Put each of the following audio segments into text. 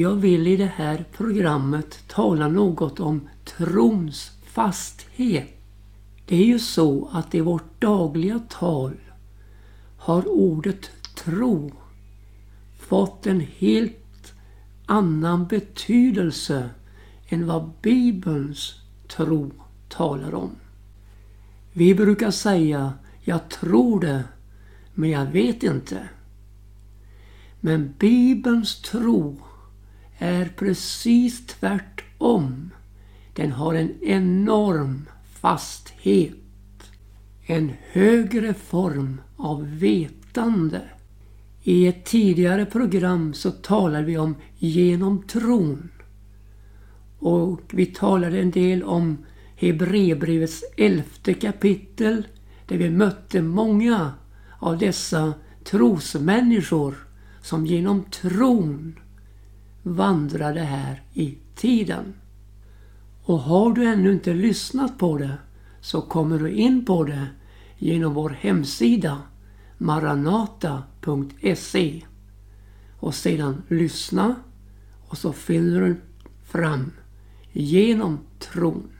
Jag vill i det här programmet tala något om trons fasthet. Det är ju så att i vårt dagliga tal har ordet tro fått en helt annan betydelse än vad Bibelns tro talar om. Vi brukar säga jag tror det, men jag vet inte. Men Bibelns tro är precis tvärtom. Den har en enorm fasthet. En högre form av vetande. I ett tidigare program så talade vi om genom tron. Och vi talade en del om Hebreerbrevets elfte kapitel där vi mötte många av dessa trosmänniskor som genom tron vandrade här i tiden. Och har du ännu inte lyssnat på det så kommer du in på det genom vår hemsida maranata.se och sedan lyssna och så fyller du fram genom tron.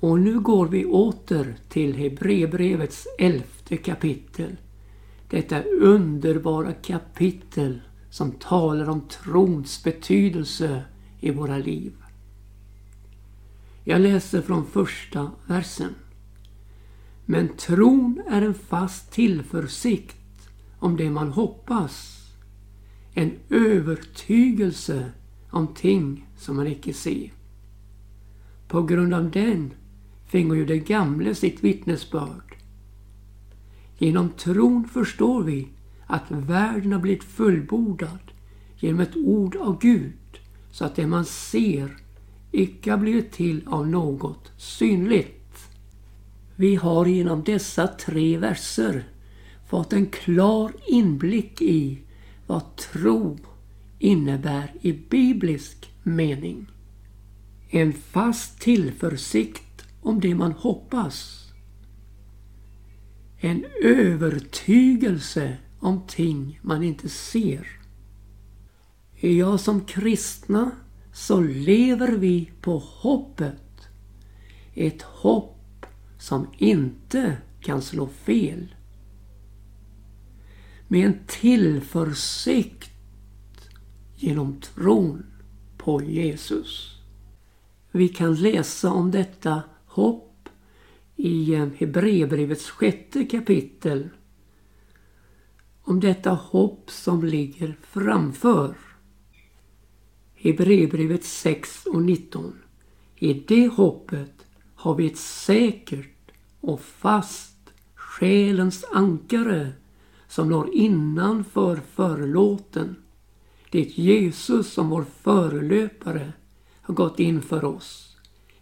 Och nu går vi åter till Hebreerbrevets elfte kapitel. Detta underbara kapitel som talar om trons betydelse i våra liv. Jag läser från första versen. Men tron är en fast tillförsikt om det man hoppas. En övertygelse om ting som man icke ser. På grund av den fingo ju det gamle sitt vittnesbörd. Genom tron förstår vi att världen har blivit fullbordad genom ett ord av Gud så att det man ser icke har blivit till av något synligt. Vi har genom dessa tre verser fått en klar inblick i vad tro innebär i biblisk mening. En fast tillförsikt om det man hoppas. En övertygelse om ting man inte ser. Ja, som kristna så lever vi på hoppet. Ett hopp som inte kan slå fel. Med en tillförsikt genom tron på Jesus. Vi kan läsa om detta hopp i Hebreerbrevets sjätte kapitel. Om detta hopp som ligger framför. Hebreerbrevet 6 och 19. I det hoppet har vi ett säkert och fast själens ankare som når innanför förlåten. Det Jesus som vår förelöpare har gått in för oss.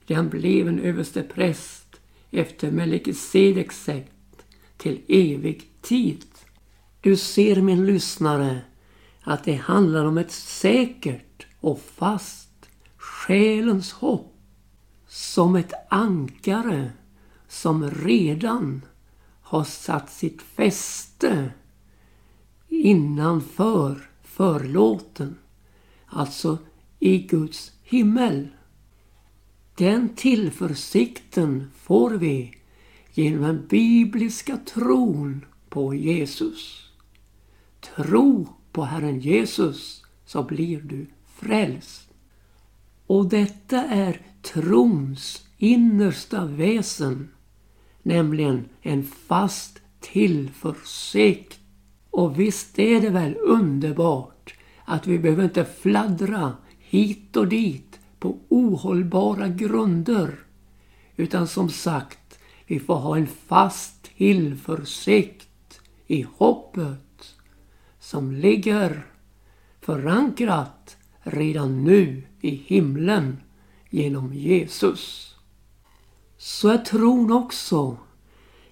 Det han blev en överste präst efter Melkisedeks sätt till evig tid. Du ser min lyssnare att det handlar om ett säkert och fast själens hopp. Som ett ankare som redan har satt sitt fäste innanför förlåten. Alltså i Guds himmel. Den tillförsikten får vi genom den bibliska tron på Jesus. Tro på Herren Jesus så blir du frälst. Och detta är trons innersta väsen, nämligen en fast tillförsikt. Och visst är det väl underbart att vi behöver inte fladdra hit och dit på ohållbara grunder. Utan som sagt, vi får ha en fast tillförsikt i hoppet som ligger förankrat redan nu i himlen genom Jesus. Så är tron också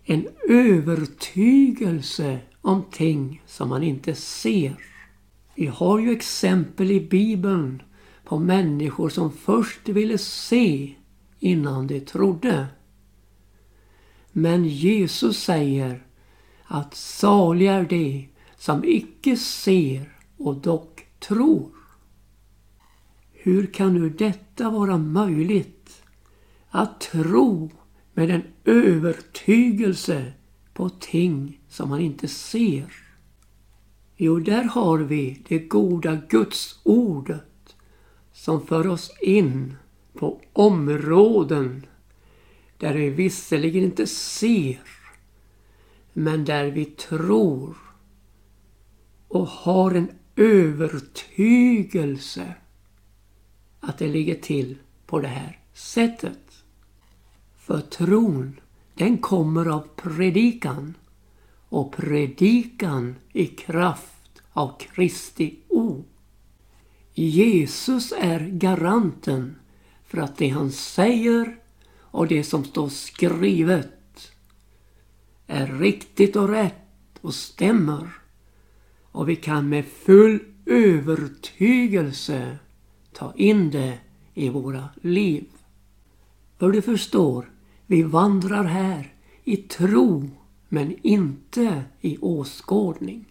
en övertygelse om ting som man inte ser. Vi har ju exempel i Bibeln på människor som först ville se innan de trodde. Men Jesus säger att saliga är de som icke ser och dock tror. Hur kan nu detta vara möjligt? Att tro med en övertygelse på ting som man inte ser. Jo, där har vi det goda Guds ordet som för oss in på områden där vi visserligen inte ser men där vi tror och har en övertygelse att det ligger till på det här sättet. För tron, den kommer av predikan och predikan i kraft av Kristi ord. Jesus är garanten för att det han säger och det som står skrivet är riktigt och rätt och stämmer. Och vi kan med full övertygelse ta in det i våra liv. För du förstår, vi vandrar här i tro men inte i åskådning.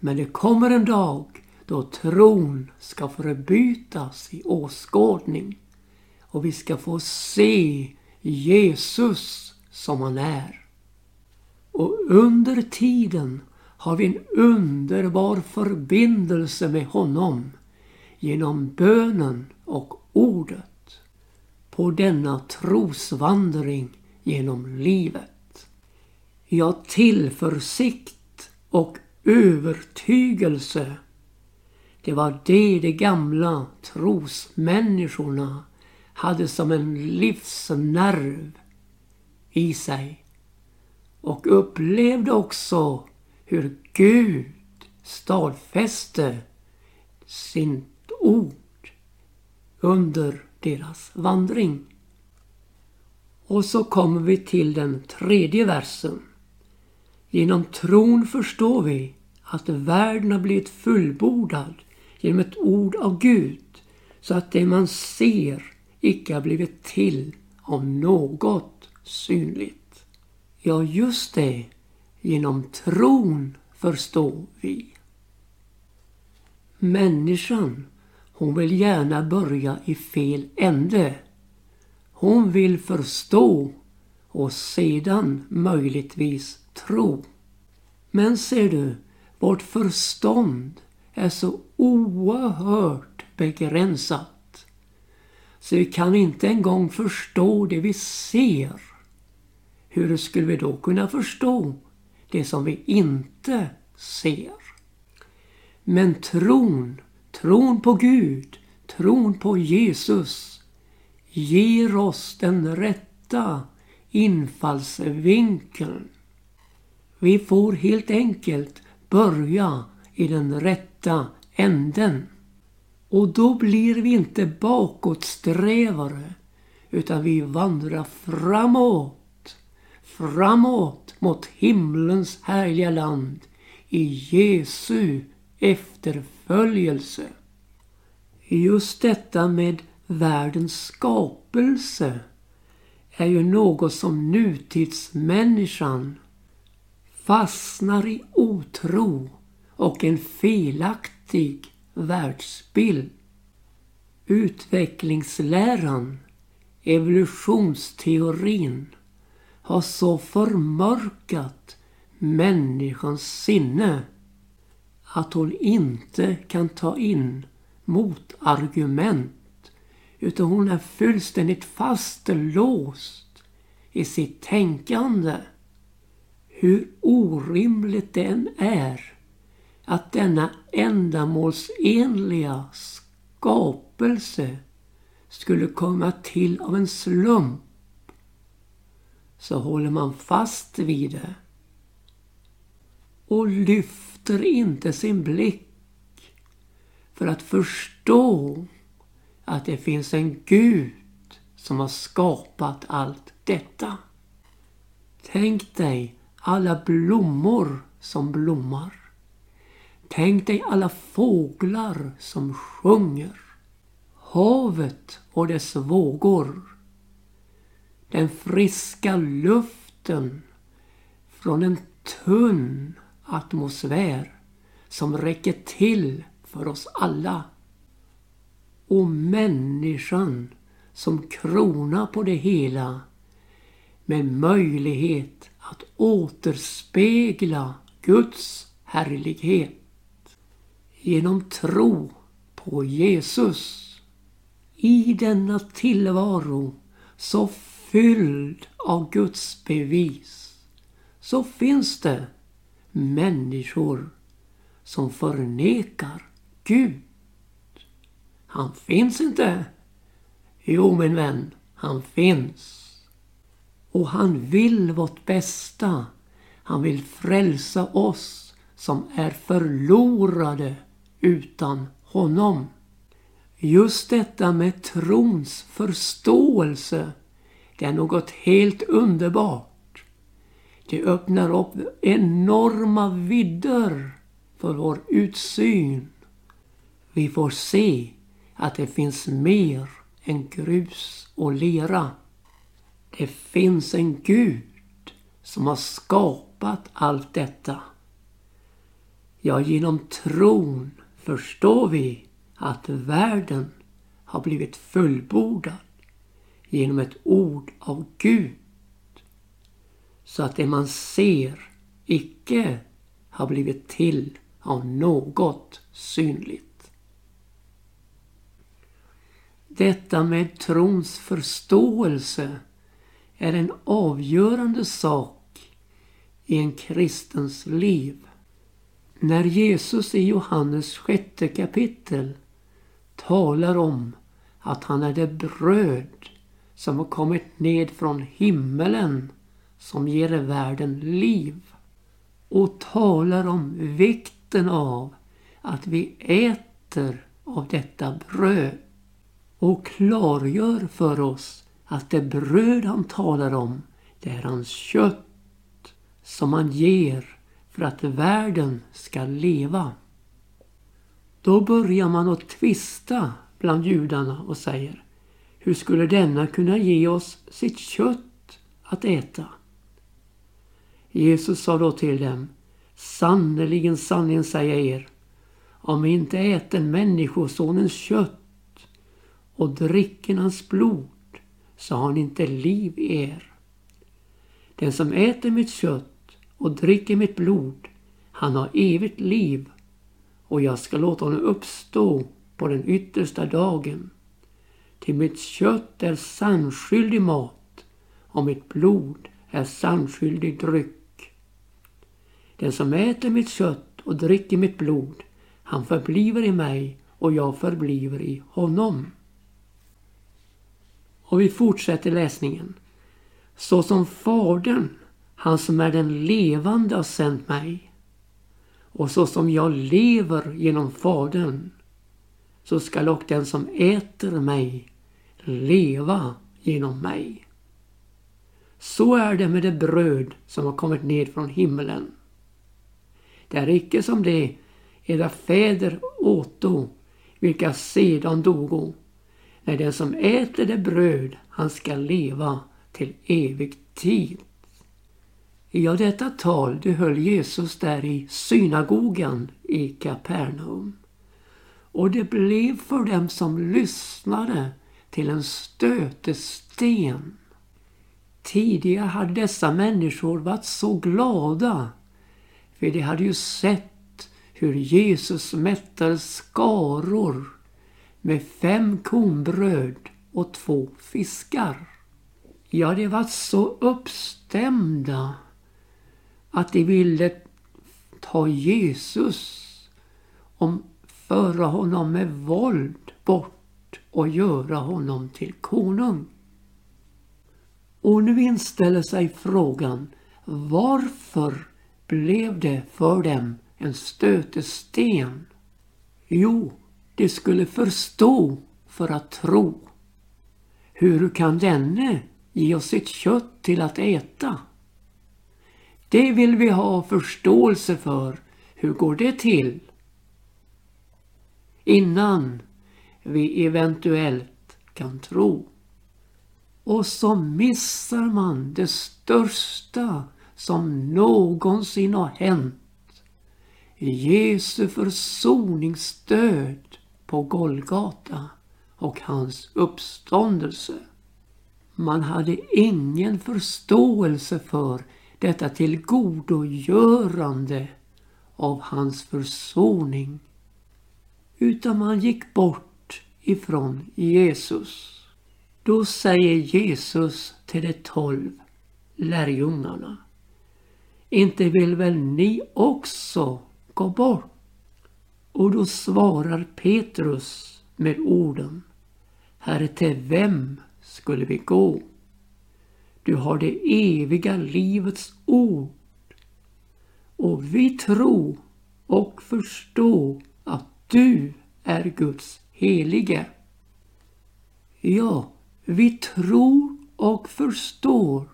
Men det kommer en dag då tron ska förbytas i åskådning och vi ska få se Jesus som han är. Och under tiden har vi en underbar förbindelse med honom genom bönen och ordet på denna trosvandring genom livet. Ja, tillförsikt och övertygelse det var det de gamla trosmänniskorna hade som en livsnerv i sig. Och upplevde också hur Gud stadfäste sitt ord under deras vandring. Och så kommer vi till den tredje versen. Genom tron förstår vi att världen har blivit fullbordad genom ett ord av Gud så att det man ser icke har blivit till av något synligt. Ja, just det. Genom tron förstår vi. Människan hon vill gärna börja i fel ände. Hon vill förstå och sedan möjligtvis tro. Men ser du, vårt förstånd är så oerhört begränsat. Så vi kan inte en gång förstå det vi ser. Hur skulle vi då kunna förstå det som vi inte ser? Men tron Tron på Gud, tron på Jesus ger oss den rätta infallsvinkeln. Vi får helt enkelt börja i den rätta änden. Och då blir vi inte bakåtsträvare utan vi vandrar framåt. Framåt mot himlens härliga land i Jesu efterföljelse. Just detta med världens skapelse är ju något som nutidsmänniskan fastnar i otro och en felaktig världsbild. Utvecklingsläran, evolutionsteorin, har så förmörkat människans sinne att hon inte kan ta in motargument utan hon är fullständigt fastlåst i sitt tänkande. Hur orimligt det än är att denna ändamålsenliga skapelse skulle komma till av en slump så håller man fast vid det och lyfter inte sin blick för att förstå att det finns en Gud som har skapat allt detta. Tänk dig alla blommor som blommar. Tänk dig alla fåglar som sjunger. Havet och dess vågor. Den friska luften från en tunn atmosfär som räcker till för oss alla. och människan som krona på det hela med möjlighet att återspegla Guds härlighet genom tro på Jesus. I denna tillvaro så fylld av Guds bevis så finns det människor som förnekar Gud. Han finns inte. Jo min vän, han finns. Och han vill vårt bästa. Han vill frälsa oss som är förlorade utan honom. Just detta med trons förståelse, det är något helt underbart. Det öppnar upp enorma vidder för vår utsyn. Vi får se att det finns mer än grus och lera. Det finns en Gud som har skapat allt detta. Ja, genom tron förstår vi att världen har blivit fullbordad genom ett ord av Gud. Så att det man ser icke har blivit till av något synligt. Detta med trons förståelse är en avgörande sak i en kristens liv. När Jesus i Johannes sjätte kapitel talar om att han är det bröd som har kommit ned från himmelen som ger världen liv och talar om vikten av att vi äter av detta bröd och klargör för oss att det bröd han talar om det är hans kött som han ger för att världen ska leva. Då börjar man att tvista bland judarna och säger hur skulle denna kunna ge oss sitt kött att äta? Jesus sa då till dem Sannerligen, sanningen säger jag er om vi inte äter Människosonens kött och dricker hans blod så har ni inte liv i er. Den som äter mitt kött och dricker mitt blod, han har evigt liv och jag ska låta honom uppstå på den yttersta dagen. Till mitt kött är sannskyldig mat och mitt blod är sannskyldig dryck. Den som äter mitt kött och dricker mitt blod, han förbliver i mig och jag förbliver i honom. Och vi fortsätter läsningen. Så som Fadern han som är den levande har sänt mig. Och så som jag lever genom Fadern så skall och den som äter mig leva genom mig. Så är det med det bröd som har kommit ned från himlen. Det är icke som det era fäder åto, vilka sedan dogo. Nej, den som äter det bröd, han skall leva till evig tid. Ja, detta tal det höll Jesus där i synagogan i Kapernaum. Och det blev för dem som lyssnade till en stötesten. Tidigare hade dessa människor varit så glada för de hade ju sett hur Jesus mättade skaror med fem kornbröd och två fiskar. Ja, de var så uppstämda att de ville ta Jesus och föra honom med våld bort och göra honom till konung. Och nu inställer sig frågan varför blev det för dem en stötesten? Jo, de skulle förstå för att tro. Hur kan denne ge oss sitt kött till att äta? Det vill vi ha förståelse för. Hur går det till? Innan vi eventuellt kan tro. Och så missar man det största som någonsin har hänt. Jesu försoningsstöd på Golgata och hans uppståndelse. Man hade ingen förståelse för detta tillgodogörande av hans försoning. Utan man gick bort ifrån Jesus. Då säger Jesus till de tolv lärjungarna. Inte vill väl ni också gå bort? Och då svarar Petrus med orden. Herre, till vem skulle vi gå? Du har det eviga livets ord. Och vi tror och förstår att du är Guds helige. Ja, vi tror och förstår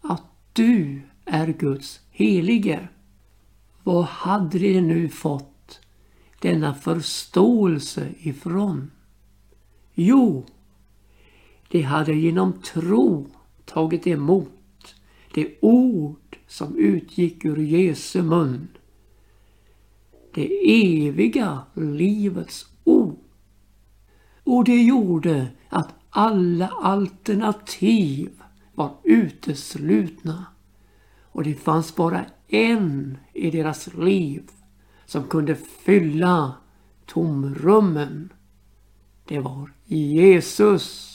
att du är Guds helige. Vad hade de nu fått denna förståelse ifrån? Jo, de hade genom tro tagit emot det ord som utgick ur Jesu mun. Det eviga livets. Och det gjorde att alla alternativ var uteslutna. Och det fanns bara en i deras liv som kunde fylla tomrummen. Det var Jesus.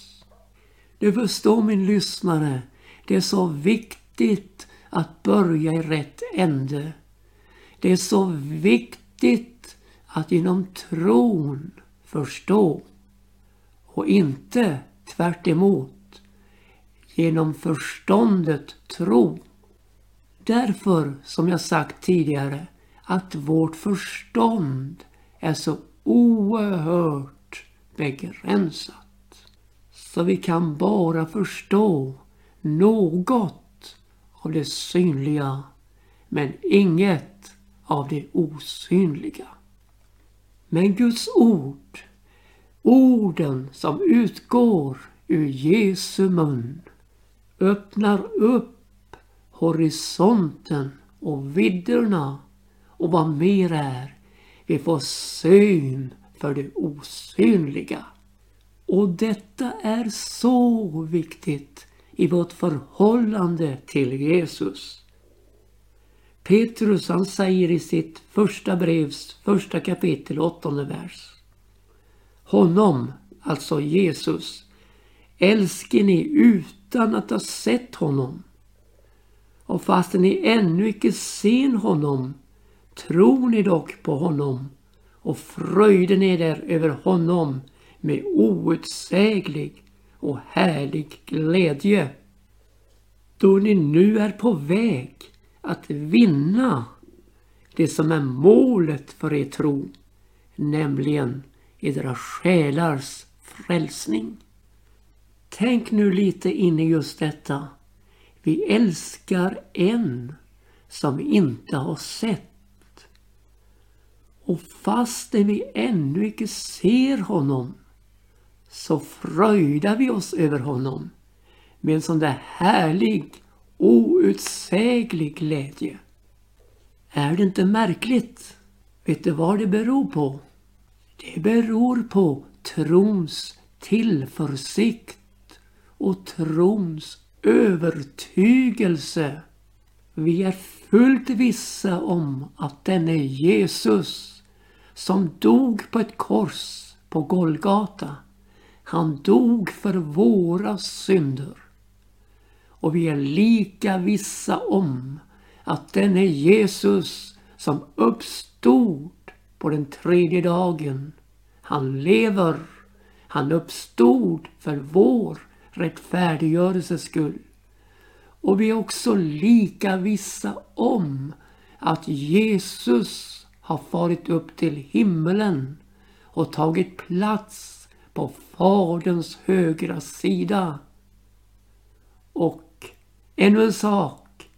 Du förstår min lyssnare. Det är så viktigt att börja i rätt ände. Det är så viktigt att genom tron förstå och inte tvärt emot, genom förståndet tro. Därför, som jag sagt tidigare, att vårt förstånd är så oerhört begränsat. Så vi kan bara förstå något av det synliga men inget av det osynliga. Men Guds ord, orden som utgår ur Jesu mun, öppnar upp horisonten och vidderna och vad mer är, vi får syn för det osynliga. Och detta är så viktigt i vårt förhållande till Jesus. Petrus han säger i sitt första brevs första kapitel, åttonde vers. Honom, alltså Jesus, älskar ni utan att ha sett honom. Och fastän ni ännu icke ser honom tror ni dock på honom och fröjden är där över honom med outsäglig och härlig glädje. Då ni nu är på väg att vinna det som är målet för er tro, nämligen edra själars frälsning. Tänk nu lite in i just detta. Vi älskar en som vi inte har sett. Och fastän vi ännu icke ser honom så fröjdar vi oss över honom med en sån där härlig, outsäglig glädje. Är det inte märkligt? Vet du vad det beror på? Det beror på trons tillförsikt och trons övertygelse. Vi är fullt vissa om att denne Jesus som dog på ett kors på Golgata han dog för våra synder. Och vi är lika vissa om att denne Jesus som uppstod på den tredje dagen, han lever, han uppstod för vår rättfärdiggörelses skull. Och vi är också lika vissa om att Jesus har farit upp till himmelen och tagit plats på Faderns högra sida. Och ännu en sak.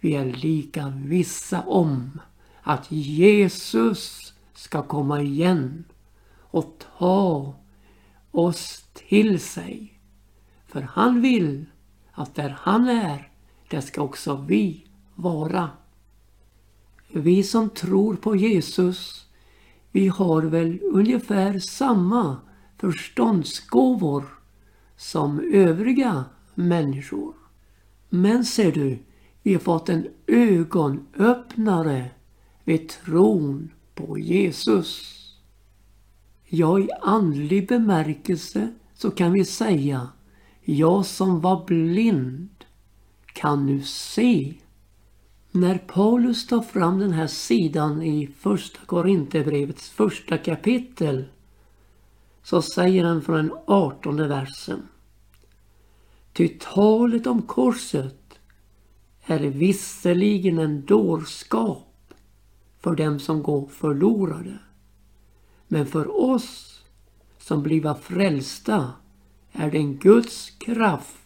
Vi är lika vissa om att Jesus ska komma igen och ta oss till sig. För han vill att där han är, där ska också vi vara. Vi som tror på Jesus, vi har väl ungefär samma förståndsgåvor som övriga människor. Men ser du, vi har fått en ögonöppnare vid tron på Jesus. Ja, i andlig bemärkelse så kan vi säga, jag som var blind kan nu se. När Paulus tar fram den här sidan i första Korinthierbrevets första kapitel så säger han från den artonde versen. Ty talet om korset är visserligen en dårskap för dem som går förlorade. Men för oss som bliva frälsta är det en Guds kraft.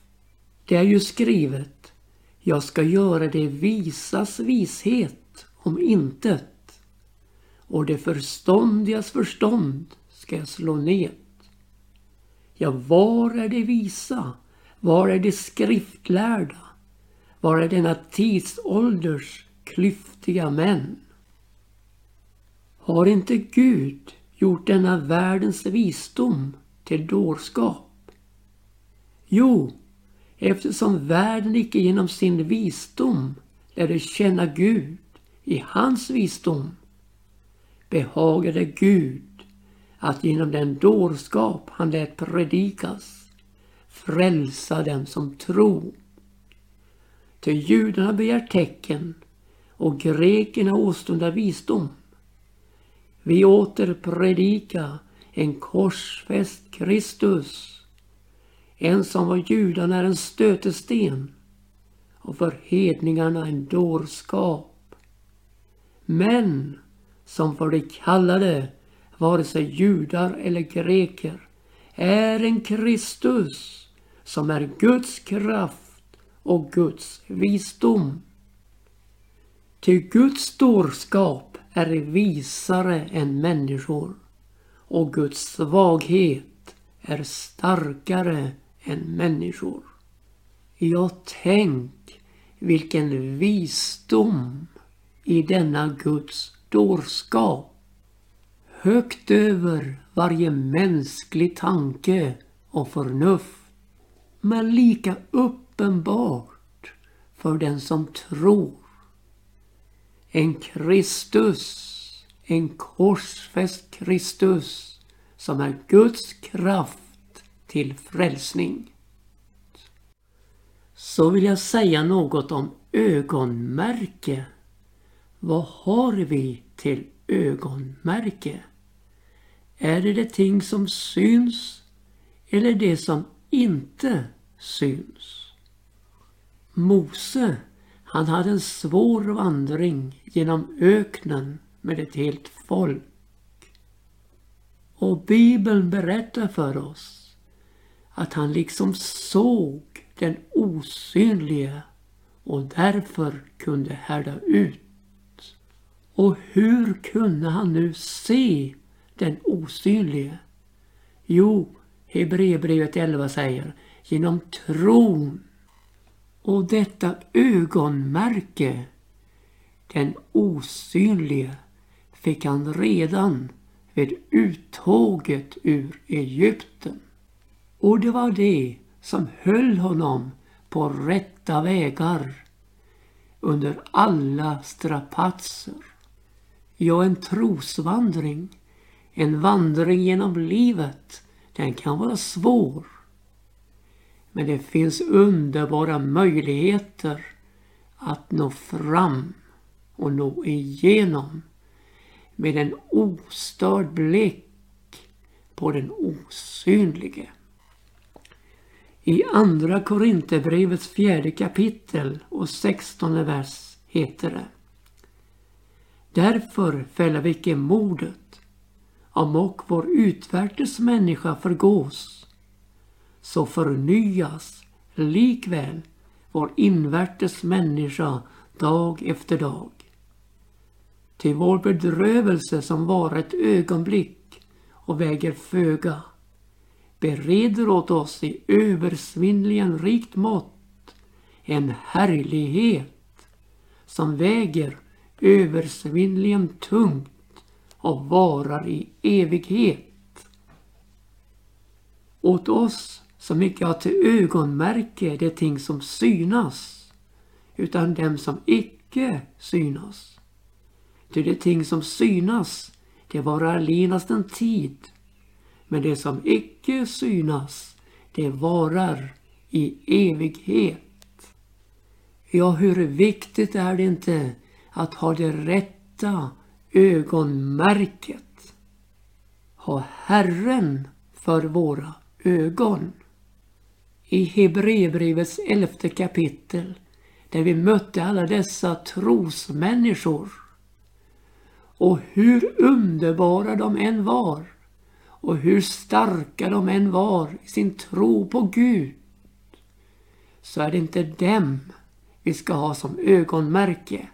Det är ju skrivet, jag ska göra det visas vishet om intet och det förståndigas förstånd ska jag slå ned. Ja, var är det visa? Var är det skriftlärda? Var är denna tidsålders klyftiga män? Har inte Gud gjort denna världens visdom till dårskap? Jo, eftersom världen icke genom sin visdom lärde känna Gud i hans visdom behagade Gud att genom den dårskap han lät predikas frälsa dem som tror. Till judarna begär tecken och grekerna åstundar visdom. Vi åter predika en korsfäst Kristus. En som var judarna är en stötesten och för hedningarna en dårskap. Men som för de kallade, vare sig judar eller greker, är en Kristus som är Guds kraft och Guds visdom. Ty Guds dårskap är visare än människor och Guds svaghet är starkare än människor. Ja, tänk vilken visdom i denna Guds dårskap. Högt över varje mänsklig tanke och förnuft. Men lika uppenbart för den som tror. En Kristus, en korsfäst Kristus som är Guds kraft till frälsning. Så vill jag säga något om ögonmärke. Vad har vi till ögonmärke? Är det det ting som syns eller det som inte syns? Mose, han hade en svår vandring genom öknen med ett helt folk. Och Bibeln berättar för oss att han liksom såg den osynlige och därför kunde härda ut. Och hur kunde han nu se den osynlige? Jo, Hebreerbrevet 11 säger genom tron. Och detta ögonmärke, den osynlige, fick han redan vid uttåget ur Egypten. Och det var det som höll honom på rätta vägar under alla strapatser. Ja, en trosvandring, en vandring genom livet, den kan vara svår. Men det finns underbara möjligheter att nå fram och nå igenom med en ostörd blick på den osynlige. I Andra Korinthierbrevets fjärde kapitel och sextonde vers heter det Därför fäller vi icke modet, om och vår utvärtes människa förgås, så förnyas likväl vår invärtes människa dag efter dag. Till vår bedrövelse som var ett ögonblick och väger föga bereder åt oss i översvinnligen rikt mått en härlighet som väger översvinnligen tungt och varar i evighet. åt oss som icke har till ögonmärke de ting som synas, utan dem som icke synas. Ty de ting som synas, det varar allenast en tid, men det som icke synas, det varar i evighet. Ja, hur viktigt är det inte att ha det rätta ögonmärket? Ha Herren för våra ögon. I Hebreerbrevets elfte kapitel där vi mötte alla dessa trosmänniskor och hur underbara de än var och hur starka de än var i sin tro på Gud så är det inte dem vi ska ha som ögonmärke.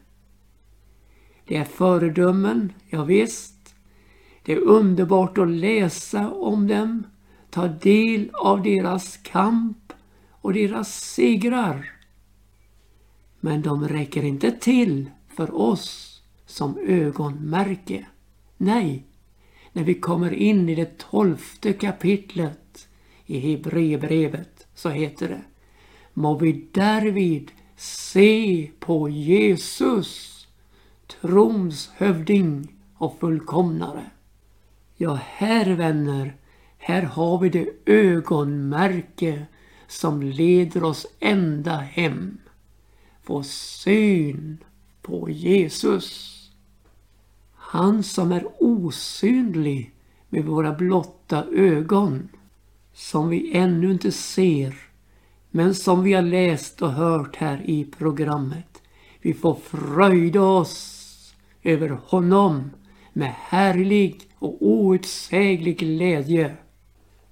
Det är föredömen, ja visst. Det är underbart att läsa om dem, ta del av deras kamp och deras segrar. Men de räcker inte till för oss som ögonmärke. Nej, när vi kommer in i det tolfte kapitlet i Hebreerbrevet så heter det Må vi därvid se på Jesus, trons hövding och fullkomnare. Ja, här vänner, här har vi det ögonmärke som leder oss ända hem. Få syn på Jesus. Han som är osynlig med våra blotta ögon. Som vi ännu inte ser. Men som vi har läst och hört här i programmet. Vi får fröjda oss över honom med härlig och outsäglig glädje.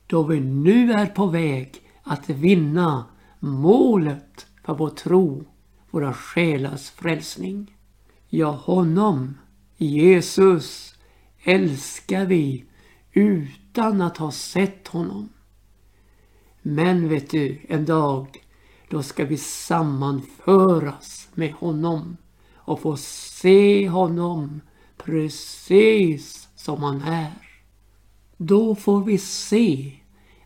Då vi nu är på väg att vinna målet för vår tro, våra själars frälsning. Ja, honom Jesus älskar vi utan att ha sett honom. Men vet du, en dag då ska vi sammanföras med honom och få se honom precis som han är. Då får vi se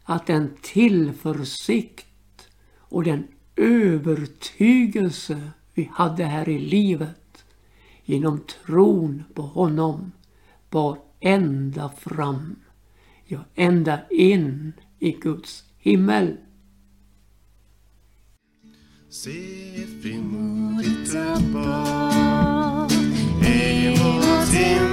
att den tillförsikt och den övertygelse vi hade här i livet genom tron på honom bar ända fram, ja ända in i Guds himmel. Se frimodigt uppåt, emot